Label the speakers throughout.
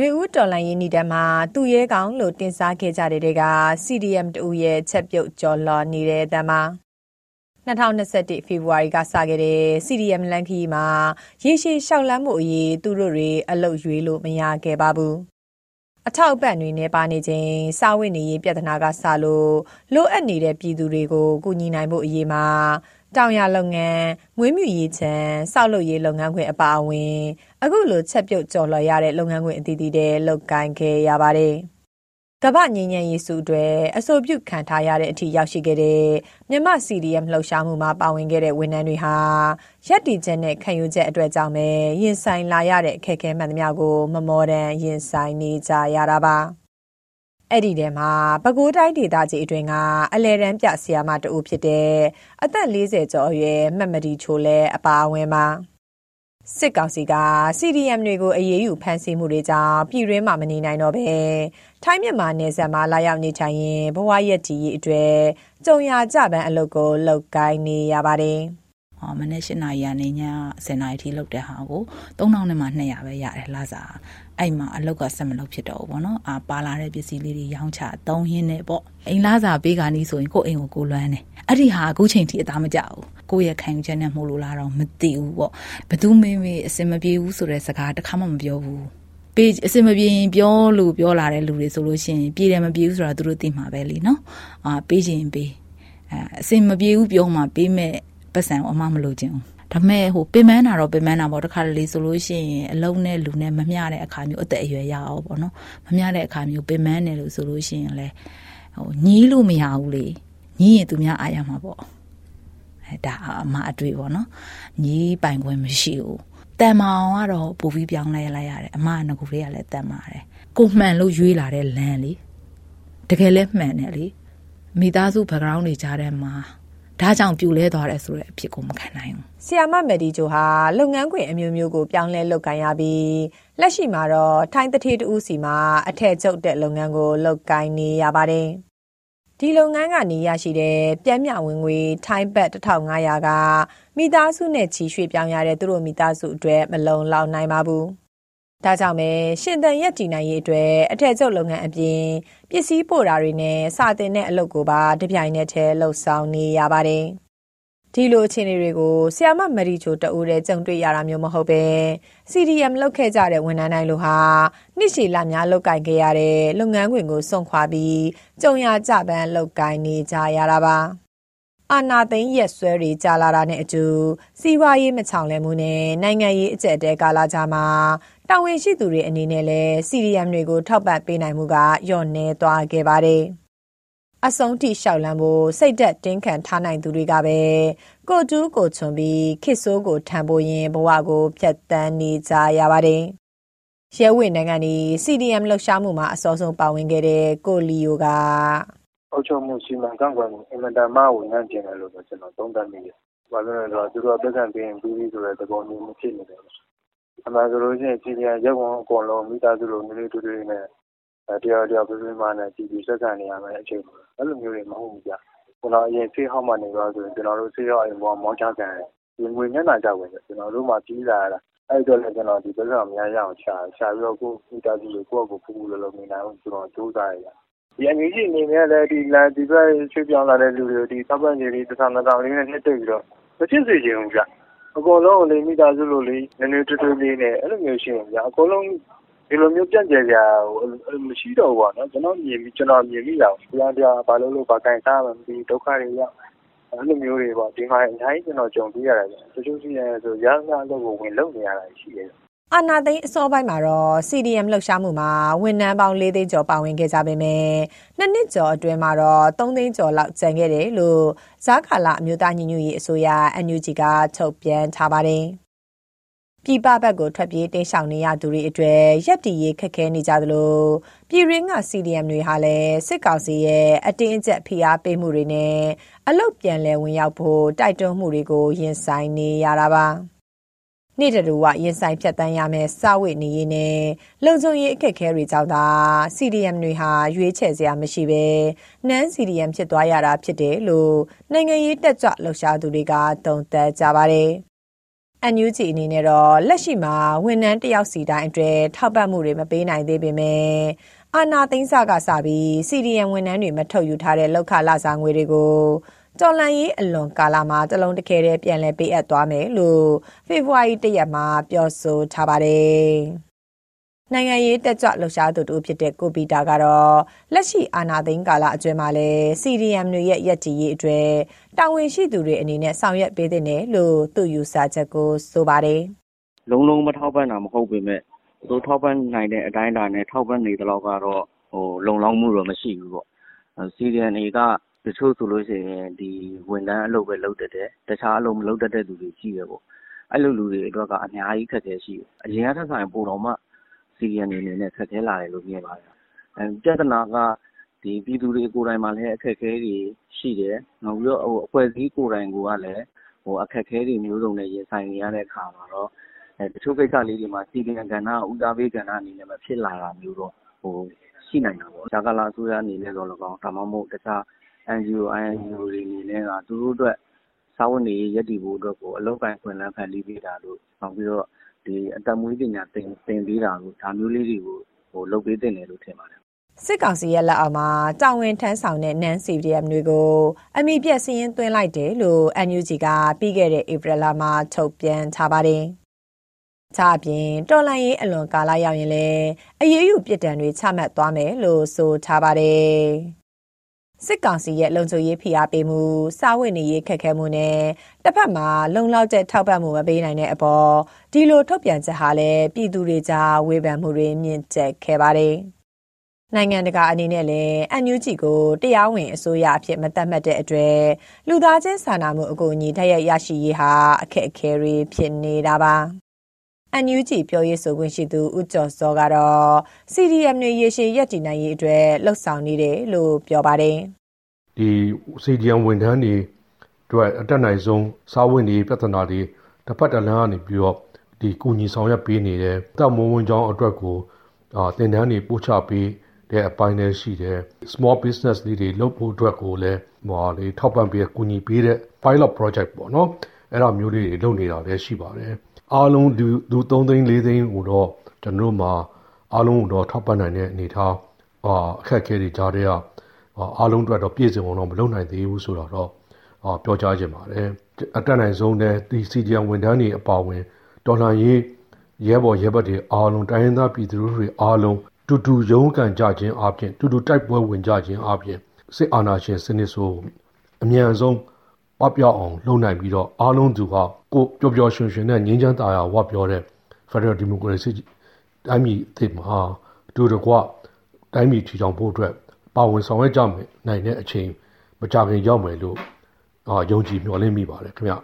Speaker 1: နှွေဦးတော်လိုင်းရင်ဤတမ်းမှာသူရဲကောင်းလို့တင်စားခဲ့ကြတဲ့တဲ့က CDM တူရဲ့ချက်ပြုတ်ကြော်လော်နေတဲ့တမ်းမှာ2021ဖေဖော်ဝါရီကစခဲ့တဲ့ CDM လန်ခီမှာရေရှည်လျှောက်လန်းမှုအရေးသူတို့တွေအလုတ်ရွေးလို့မရခဲ့ပါဘူးအထောက်အပံ့တွေနဲ့ပါနေခြင်းစာဝတ်နေရေးပြဿနာကစလို့လိုအပ်နေတဲ့ပြည်သူတွေကိုကူညီနိုင်ဖို့အရေးမှာ တောင်ရလုပ်ငန်းမွေးမြူရေးချမ်းစောက်လုပ်ရေးလုပ်ငန်းခွင်အပါအဝင် အခုလို ချက်ပြုတ်ကြော်လွှာရတဲ့ လုပ်ငန်းခွင်အသီးသီးတွေလုပ်ကိုင်ခဲ့ရပါတယ်။ကမ္ဘာငြိမ်းချမ်းရေးစုအတွက် အဆိုပြုခံထားရတဲ့အထိ ရောက်ရှိခဲ့တဲ့ မြန်မာ CDM လှုပ်ရှားမှုမှာ ပါဝင်ခဲ့တဲ့ ဝန်ထမ်းတွေဟာရက်တီချက်နဲ့ ခံယူချက်အတွက်ကြောင့်ပဲ ရင်ဆိုင်လာရတဲ့ အခက်အခဲမှန်သမျှကို မမော်တန်ရင်ဆိုင်နေကြရတာပါ အဲ့ဒီထဲမှာပဲခူးတိုင်းဒေသကြီးအတွင်းကအလဲတန်းပြဆရာမတအုပ်ဖြစ်တဲ့အသက်40ကျော်အရွယ်မှတ်မတီချိုလဲအပါအဝင်ပါစစ်ကောင်စီက CDM တွေကိုအရေးယူဖမ်းဆီးမှုတွေကြောင့်ပြည်တွင်းမှာမနေနိုင်တော့ဘဲထိုင်းမြန်မာနယ်စပ်မှာလာရောက်နေထိုင်ရင်ဘဝရက်တည်ရေးအတွက်ကြုံရကြပန်းအလုပ်ကိုလုပ်ကိုင်းနေရပါတယ်။
Speaker 2: အော်မနေ့၈နာရီကနေည10နာရီထိလုပ်တဲ့ဟာကို3000နဲ့မှ200ပဲရတယ်လာစား အဲ့မှာအလောက်ကဆက်မလုပ်ဖြစ်တော့ဘူးပေါ့နော်အာပါလာတဲ့ပစ္စည်းလေးတွေရောင်းချသုံးရင်းနဲ့ပေါ့အိမ်လာစားပေးကနီးဆိုရင်ကိုယ့်အိမ်ကိုကိုလွမ်းတယ်အဲ့ဒီဟာအခုချိန်ထိအသားမကြဘူးကိုယ့်ရဲ့ခံယူချက်နဲ့မှုလို့လားတော့မသိဘူးပေါ့ဘသူမေးမေးအစင်မပြေဘူးဆိုတဲ့စကားတစ်ခါမှမပြောဘူးပေးအစင်မပြေရင်ပြောလို့ပြောလာတဲ့လူတွေဆိုလို့ရှိရင်ပြေတယ်မပြေဘူးဆိုတာသူတို့သိမှာပဲလीနော်အာပေးချင်ပေးအဲအစင်မပြေဘူးပြောမှပေးမဲ့ပတ်စံအမမလို့ခြင်း ဒါမဲ့ဟိုပင်မန်းတာတော့ပင်မန်းတာပေါ့တခါတလေဆိုလို့ရှိရင်အလုံးနဲ့လူနဲ့မမျှတဲ့အခါမျိုးအသက်အရွယ်ရအောင်ပေါ့နော်မမျှတဲ့အခါမျိုးပင်မန်းတယ်လို့ဆိုလို့ရှိရင်လည်းဟိုညီးလို့မရဘူးလေညီးရင်သူများအားရမှာပေါ့အဲဒါအမအတွေ့ပေါ့နော်ညီးပိုင်ခွင့်မရှိဘူးတန်မောင်ကတော့ပူပြီးပြောင်းလဲလိုက်ရတယ်အမကငကူလေးကလည်းတန်ပါတယ်ကိုမှန်လို့ရွေးလာတဲ့လမ်းလေတကယ်လဲမှန်တယ်လေမိသားစု background တွေကြားထဲမှာ ဒါကြောင့်ပြူလဲသွားတယ်ဆိုတဲ့အဖြစ်ကိုမခံနိုင်ဘူး
Speaker 1: ဆီယာမမက်ဒီဂျိုဟာလုပ်ငန်းခွင်အမျိုးမျိုးကိုပြောင်းလဲလုပ်ကိုင်ရပြီးလက်ရှိမှာတော့ထိုင်းတထေးတူးစီမှာအထက်ကျုပ်တဲ့လုပ်ငန်းကိုလုပ်ကိုင်နေရပါတယ်ဒီလုပ်ငန်းကနေရရှိတဲ့ပြမ်းမြဝင်ငွေထိုင်းဘတ်1500ကမိသားစုနဲ့ချီရွှေ့ပြောင်းရတဲ့သူတို့မိသားစုအတွက်မလုံလောက်နိုင်ပါဘူး။ ဒါကြောင့်ပဲရှင်သန်ရက်တည်နိုင်ရေးအတွက်အထက်ကျုပ်လုပ်ငန်းအပြင်ပစ္စည်းပို့တာတွေနဲ့စာတင်တဲ့အလုပ်ကိုပါတပြိုင်နက်တည်းလှုပ်ဆောင်နေရပါတယ်။ဒီလိုအခြေအနေတွေကိုဆီယာမမရီချိုတူတဲ့ကြုံတွေ့ရတာမျိုးမဟုတ်ပဲ CDM လောက်ခဲ့ကြတဲ့ဝန်ထမ်းတိုင်းလိုဟာနှစ်ရှည်လများလောက်ကင်ခဲ့ရတဲ့လုပ်ငန်းခွင်ကိုစွန့်ခွာပြီးကြုံရကြပန်းလောက်ကင်နေကြရတာပါအာနာသိန်းရက်ဆွဲတွေကြာလာတာနဲ့အတူစီးပွားရေးမချောင်လည်မှုနဲ့နိုင်ငံရေးအကျက်တဲကာလကြာမှာ တာဝန်ရှိသူတွေအနေနဲ့လည်း CDM တွေကိုထောက်ပံ့ပေးနိုင်မှုကလျော့နည်းသွားခဲ့ပါတယ်။အဆုံးထိလျှောက်လန်းဖို့စိတ်သက်တင်းခံထားနိုင်သူတွေကပဲကိုတူးကိုချွန်ပြီးခစ်ဆိုးကိုထံပိုးရင်ဘဝကိုဖျက်ဆီးနေကြရပါတယ်။ရဲဝေနိုင်ငံဒီ CDM လှုပ်ရှားမှုမှာအစောဆုံးပါဝင်ခဲ့တဲ့ကိုလီယိုက
Speaker 3: အုပ်ချုပ်မှုစီမံကန့်ကွက်မှုအင်မတန်မှဝန်ထမ်းကျင်တယ်လို့ကျွန်တော်သုံးသပ်မိတယ်။ဘာလို့လဲဆိုတော့သူတို့အသက်ခံပြီးရင်ပြီးပြီဆိုတဲ့သဘောမျိုးမဖြစ်နေတယ်။ အမှန်ဆိုလို့ရှိရင် CDM ရုပ်ဝန်အကုန်လုံး မိသားစုလိုမျိုးလေးတူတူနဲ့ တယောက်တယောက်ပြပြမှနဲ့ ကြည်ကြည်ဆက်ဆံနေရမယ်အချိန်ပေါ့အဲ့လိုမျိုးတွေ မဟုတ်ဘူးကြာကျွန်တော် အရင်ဆေးဟောက်မှနေတော့ဆိုရင် ကျွန်တော်တို့ဆေးဟောက်အိမ်ပေါ်မောင်းချခံတယ်ဒီငွေမျက်နှာကြောက်ဝင်တယ် ကျွန်တော်တို့မှပြီးလာတာ အဲ့တော့လည်း ကျွန်တော် ဒီဘက်ကအများရအောင် ရှာရှာပြီးတော့ ကိုမိသားစုကို ကိုယ့်ကိုပူပူလောလောနေနိုင်အောင်ကျွန်တော် ကြိုးစားရတာဒီအငကြီးအနေနဲ့လည်း ဒီလာဒီဘက်ချွေးပြောင်းလာတဲ့ လူတွေဒီသတ်ပတ်ကြီးလေးတစ်ဆန်းတစ်ဆောင်လေးနဲ့ နှစ်တိတ်ပြီးတော့ မဖြစ်စေချင်ဘူးကြာ အကုန်လုံးလေးမိသားစုလိုလေးနည်းနည်းတွတွလေးနဲ့အဲ့လိုမျိုးရှိရင်ကြာအကုန်လုံးဒီလိုမျိုးပြန့်ကျယ်စရာမရှိတော့ဘူးပေါ့နော်ကျွန်တော်မြင်ပြီးကျွန်တော်မြင်မိတာတရားတရားဘာလို့လို့ဘာကန်စားမှမသိဒုက္ခတွေရောက်အဲ့လိုမျိုးတွေပေါ့ဒီမှာအများကြီးကျွန်တော်ကြုံတွေ့ရတယ်တချို့ရှိရဲဆိုရမ်းများလို့ဝင်လုံနေရတာရှိတယ်
Speaker 1: အာနာသိန်းအစောပိုင်းမှာတော့ CDM လှုပ်ရှားမှုမှာ ဝန်ထမ်းပေါင်း ၄ သိန်းကျော် ပါဝင်ခဲ့ကြပေမယ့်နှစ်နှစ်ကျော်အတွင်းမှာတော့ ၃ သိန်းကျော်လောက် ကျန်ခဲ့တယ်လို့ဇာကာလာအမျိုးသားညီညွတ်ရေးအစိုးရ NUG က ထုတ်ပြန်ထားပါတယ်။ပြည်ပဘက်ကို ထွက်ပြေးတိမ်းရှောင်နေရသူတွေအတွက်ရက်တီရေး ခက်ခဲနေကြသလို ပြည်ရင်းက CDM တွေဟာလည်း စစ်ကောင်စီရဲ့ အတင်းအကျပ် ဖိအားပေးမှုတွေနဲ့ အလုတ်ပြန်လဲဝင်ရောက်ဖို့ တိုက်တွန်းမှုတွေကို ရင်ဆိုင်နေရတာပါ နေ့တူဝရင်ဆိုင်ဖြတ်တန်းရမယ်စဝိနေရေးနဲ့လုံခြုံရေးအခက်အခဲတွေကြောင့်သာ CDM တွေဟာရွေးချယ်စရာမရှိဘဲနန်း CDM ဖြစ်သွားရတာဖြစ်တယ်လို့နိုင်ငံရေးတက်ကြွလှုပ်ရှားသူတွေကသုံးသပ်ကြပါတယ်။ NUG အနေနဲ့တော့လက်ရှိမှာဝန်ထမ်းတယောက်စီတိုင်းအတွက်ထောက်ပံ့မှုတွေမပေးနိုင်သေးပေမဲ့အာနာသိန်းစာကစပြီး CDM ဝန်ထမ်းတွေမထုတ်ယူထားတဲ့လောက်ခလာစာငွေတွေကို တော်လန်ရေးအလွန်ကာလမှာတလုံးတခဲတည်းပြန်လည်ပေးအပ်သွားမယ်လို့ဖေဖော်ဝါရီတရက်မှာပြောဆိုထားပါတယ်။နိုင်ငံရေးတက်ကြွလှုပ်ရှားသူတူဖြစ်တဲ့ကိုပီတာကတော့လက်ရှိအာဏာသိမ်းကာလအတွင်းမှာလဲ CDM တွေရဲ့ရက်တီရေးအတွက်တာဝန်ရှိသူတွေအနေနဲ့ဆောင်ရွက်ပေးတဲ့နယ်လို့သူ့ယူဆချက်ကိုဆိုပါတယ်။
Speaker 4: လုံးလုံးမထောက်ပံ့တာမဟုတ်ပေမဲ့သူတို့ထောက်ပံ့နိုင်တဲ့အတိုင်းအတာနဲ့ထောက်ပံ့နေသလောက်ကတော့ဟိုလုံလောက်မှုတော့မရှိဘူးပေါ့။ CDM တွေက တချို့ဆိုလို့ရှိရင် ဒီဝန်ထမ်းအလုပ်ပဲ လုပ်တတ်တယ် တခြားအလုပ် မလုပ်တတ်တဲ့သူတွေ ရှိတယ်ပေါ့ အဲ့လိုလူတွေအတွက်က အများကြီးခက်ခဲရှိတယ် အရင်ကထက်ဆိုင် ပိုတော့မှ CDM အနေနဲ့ ခက်ခဲလာတယ်လို့ မြင်ပါတယ်။ပြဿနာက ပြည်သူတွေကိုယ်တိုင်မှာလည်း အခက်အခဲတွေ ရှိတယ်။နောက်ပြီးတော့ အဖွဲ့အစည်းကိုယ်တိုင်ကလည်း အခက်အခဲတွေ မျိုးစုံနဲ့ ရင်ဆိုင်နေရတဲ့အခါမှာတော့ တချို့ကိစ္စလေးတွေမှာ CDM ကဏ္ဍက ဦးစားပေးကဏ္ဍအနေနဲ့ မဖြစ်လာတာမျိုးတော့ ရှိနိုင်တာပေါ့။ကြားကာလအစိုးရအနေနဲ့သော်လည်းကောင်း၊ဒါမှမဟုတ် တခြား NGO INGO တွေအနေနဲ့ကသူတို့အတွက်စားဝတ်နေရေးရပ်တည်ဖို့အတွက်ကိုအလုပ်အကိုင်အခွင့်အလမ်းဖန်တီးပေးတာတို့နောက်ပြီးတော့အသက်မွေးပညာသင်ပေးတာတို့ဒါမျိုးလေးတွေကိုလုပ်ပေးသင့်တယ်လို့ထင်ပါတယ်။
Speaker 1: စစ်ကောင်စီရဲ့လက်အောက်မှာတာဝန်ထမ်းဆောင်တဲ့နန်း CDM တွေကိုအမိပြက်စည်ရင်သွင်းလိုက်တယ်လို့ NUG ကပြီးခဲ့တဲ့ဧပြီလမှာထုတ်ပြန်ထားပါတယ်။ဒါအပြင်တော်လန်ရေးအလွန်ကာလရောက်ရင်လည်းအရေးယူပြစ်ဒဏ်တွေချမှတ်သွားမယ်လို့ဆိုထားပါတယ်။ စစ်ကောင်စီရဲ့လုံခြုံရေးဖိအားပေးမှုစာဝတ်နေရေးခက်ခဲမှုနဲ့တစ်ဖက်မှာလုံလောက်တဲ့ထောက်ပံ့မှုမပေးနိုင်တဲ့အပေါ်ဒီလိုထုတ်ပြန်ချက်ဟာလည်းပြည်သူတွေကြားဝေဖန်မှုတွေမြင့်တက်ခဲ့ပါတယ်။နိုင်ငံတကာအနေနဲ့လည်းအန်ယူဂျီကိုတရားဝင်အစိုးရအဖြစ်မသတ်မှတ်တဲ့အတွက်လူသားချင်းစာနာမှုအကူအညီထက်ရရရှိရေးဟာအခက်အခဲတွေဖြစ်နေတာပါ။ NUG ပြောရေးဆိုခွင့်ရှိသူ ဦးကျော်စောကတော့ CDM တွေ ရေရှည်ရပ်တည်နိုင်ရေးအတွက်လှုပ်ဆောင်နေတယ်လို့ ပြောပါတယ်
Speaker 5: ဒီ CDM ဝန်ထမ်းတွေအတွက် အတက်နိုင်ဆုံး စားဝတ်နေပြဿနာတွေတစ်ဖက်တစ်လမ်းကနေပြီးတော့ဒီကုညီဆောင်ရွက်ပေးနေတယ်။တပ်မုံဝင်ကြောင်းအတွက်ကိုအာတင်တန်းတွေပို့ချပေးတဲ့အပိုင်းတွေရှိတယ် small business လေးတွေလုပ်ဖို့အတွက်ကိုလည်းဟိုလေထောက်ပံ့ပေးကူညီပေးတဲ့ pilot project ပေါ့နော် အဲ့ဒါမျိုးလေးတွေလုပ်နေတာလည်းရှိပါတယ် အားလုံးဒီသူ3သိန်း4သိန်းဟိုတော့ကျွန်တော်တို့မှာအားလုံးတော့ထောက်ပံ့နိုင်တဲ့အနေထားအာအခက်အခဲတွေကြားထဲကအားလုံးအတွက်တော့ပြည့်စုံအောင်တော့မလုပ်နိုင်သေးဘူးဆိုတော့တော့ပြောကြားခြင်းပါတယ်အတက်နိုင်ဆုံးတဲ့ဒီ CDM ဝန်ထမ်းတွေအပါအဝင်တော်လှန်ရေးရဲဘော်ရဲဘက်တွေအားလုံးတိုင်းရင်းသားပြည်သူတွေအားလုံးတူတူရုန်းကန်ကြခြင်းအပြင်တူတူတိုက်ပွဲဝင်ကြခြင်းအပြင်စစ်အာဏာရှင်စနစ်ဆိုအမြန်ဆုံးပပျောက်အောင်လုပ်နိုင်ပြီးတော့အားလုံးသူက ကိုပျော်ပျော်ရွှင်ရွှင်နဲ့ငြင်းချမ်းသာယာဝပြောတဲ့ Federal Democracy တိုင်းပြည်အသစ်မှာတူတကွတိုင်းပြည်ထူထောင်ဖို့အတွက်ပါဝင်ဆောင်ရွက်ကြမယ်နိုင်တဲ့အချိန်မကြခင်ရောက်မယ်လို့ယုံကြည်မျှော်လင့်မိပါတယ်ခင်ဗျ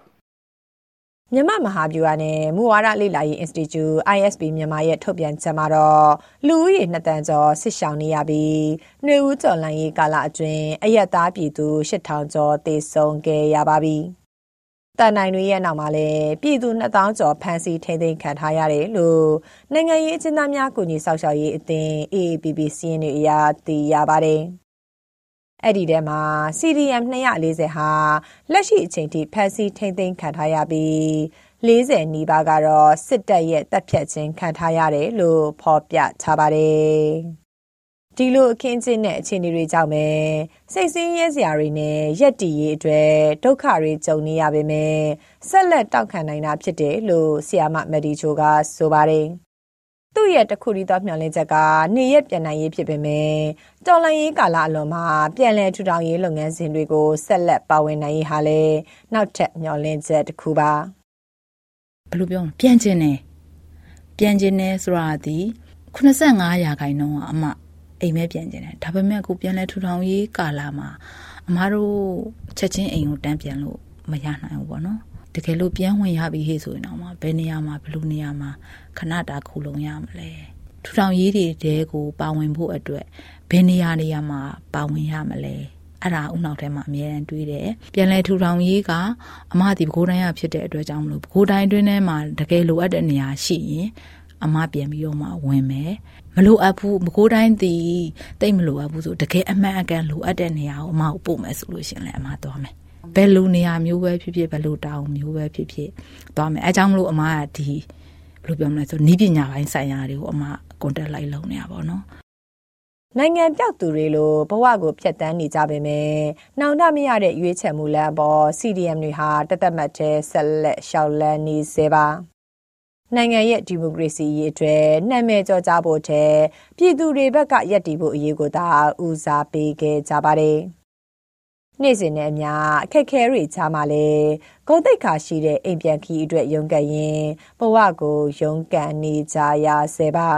Speaker 1: မြန်မာမဟာဗျူဟာနဲ့မူဝါဒလေ့လာရေး Institute ISB မြန်မာရဲ့ထုတ်ပြန်ချက်မှာတော့လူဦးရေ2တန်းကျော်ဆစ်ဆောင်နေရပြီးနှွေဦးကျော်လန်ရေးကာလအတွင်းအရက်သားပြည်သူ8000ကျော်သေဆုံးခဲ့ရပါပြီ။ တန်နိုင်တွေရဲ့နောက်မှာလည်းပြည်သူ2000ကျော်ဖမ်းဆီးထိန်းသိမ်းခံထားရတယ်လို့နိုင်ငံရေးအကျဉ်းသားများကူညီဆောက်ရှောက်ရေးအသင်း AAPP စီးရင်တွေအရသိရပါတယ်။အဲ့ဒီထဲမှာ CDM 240ဟာလက်ရှိအချိန်ထိဖမ်းဆီးထိန်းသိမ်းခံထားရပြီး40နီးပါးကတော့စစ်တပ်ရဲ့တပ်ဖြတ်ခြင်းခံထားရတယ်လို့ဖော်ပြထားပါတယ်။ ဒီလိုအခင်းကျင်းတဲ့အခြေအနေတွေကြောင့်ပဲစိတ်ဆင်းရဲစရာတွေနဲ့ရက်တီရေးအတွက်ဒုက္ခတွေကြုံနေရပေမဲ့ဆက်လက်တောက်ခံနိုင်တာဖြစ်တယ်လို့ဆီယာမမက်ဒီချိုကဆိုပါတယ်။သူ့ရဲ့တခုတည်းသောမျှော်လင့်ချက်ကနေရက်ပြန်နိုင်ရေးဖြစ်ပေမဲ့တော်လန်ရေးကာလအလွန်မှာပြန်လည်ထူထောင်ရေးလုပ်ငန်းစဉ်တွေကိုဆက်လက်ပါဝင်နိုင်ရေးဟာလည်းနောက်ထပ်မျှော်လင့်ချက်တစ်ခုပါ
Speaker 2: ဘယ်လိုပြောပြန်ကျင်တယ်ပြန်ကျင်တယ်ဆိုတာဒီ85ရာခိုင်နှုန်းကအမ အိမ်မဲပြန်ကျင်တယ်ဒါပေမဲ့အခုပြန်လဲထူထောင်ရေးကာလမှာအမားတို့ချက်ချင်းအိမ်ကိုတန်းပြန်လို့မရနိုင်ဘူးပေါ့နော်တကယ်လို့ပြန်ဝင်ရပြီဟေ့ဆိုရင်တော့မှဘယ်နေရာမှာဘယ်လိုနေရာမှာခဏတာခုလုံရမလဲထူထောင်ရေးတွေတဲကိုပါဝင်ဖို့အတွက်ဘယ်နေရာနေရာမှာပါဝင်ရမလဲအဲ့ဒါဥနောက်ထဲမှာအများရန်တွေးတယ်ပြန်လဲထူထောင်ရေးကအမဒီဘကိုးတိုင်းရဖြစ်တဲ့အတွက်ကြောင့်မလို့ဘကိုးတိုင်းတွင်းထဲမှာတကယ်လိုအပ်တဲ့နေရာရှိရင်အမပြန်ပြီးတော့မှဝင်မယ် မလိုအပ်ဘူးမကိုးတိုင်းတည်တိတ်မလိုအပ်ဘူးဆိုတကယ်အမှန်အကန်လိုအပ်တဲ့နေရာကိုအမကိုပို့မယ်ဆိုလို့ရှင်လည်းအမသွားမယ်ဘယ်လိုနေရာမျိုးပဲဖြစ်ဖြစ်ဘယ်လိုတောင်မျိုးပဲဖြစ်ဖြစ်သွားမယ်အဲကြောင့်မလို့အမကဒီဘယ်လိုပြောမလဲဆိုနီးပညာပိုင်းဆိုင်ရာတွေကိုအမကွန်တက်လိုက်လုပ်နေတာပေါ့နော်
Speaker 1: နိုင်ငံပြောက်သူတွေလိုဘဝကိုဖျက်ဆီးနေကြပေမဲ့နှောင်တမရတဲ့ရွေးချယ်မှုလမ်းပေါ် CDM တွေဟာတသက်မှတ်တဲ့ဆက်လက်ရှောက်လန်းနေစေပါ နိုင်ငံရဲ့ဒီမိုကရေစီရေးအတွက်နှံ့မဲ့ကြောကြဖို့တဲ့ပြည်သူတွေဘက်ကယက်တီဖို့အရေးကိုသာဦးစားပေးခဲ့ကြပါတယ်။နေ့စဉ်နဲ့အမျှအခက်ခဲတွေချားမှလည်းဂုံတိတ်ခါရှိတဲ့အိမ်ပြန်ခီအတွက်ရုန်းကန်ရင်ဘဝကိုရုန်းကန်နေကြရစေပါ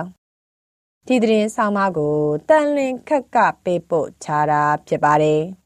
Speaker 1: ။ဒီသတင်းဆောင်မကိုတန်လင်ခက်ကပေးပို့ချတာဖြစ်ပါတယ်။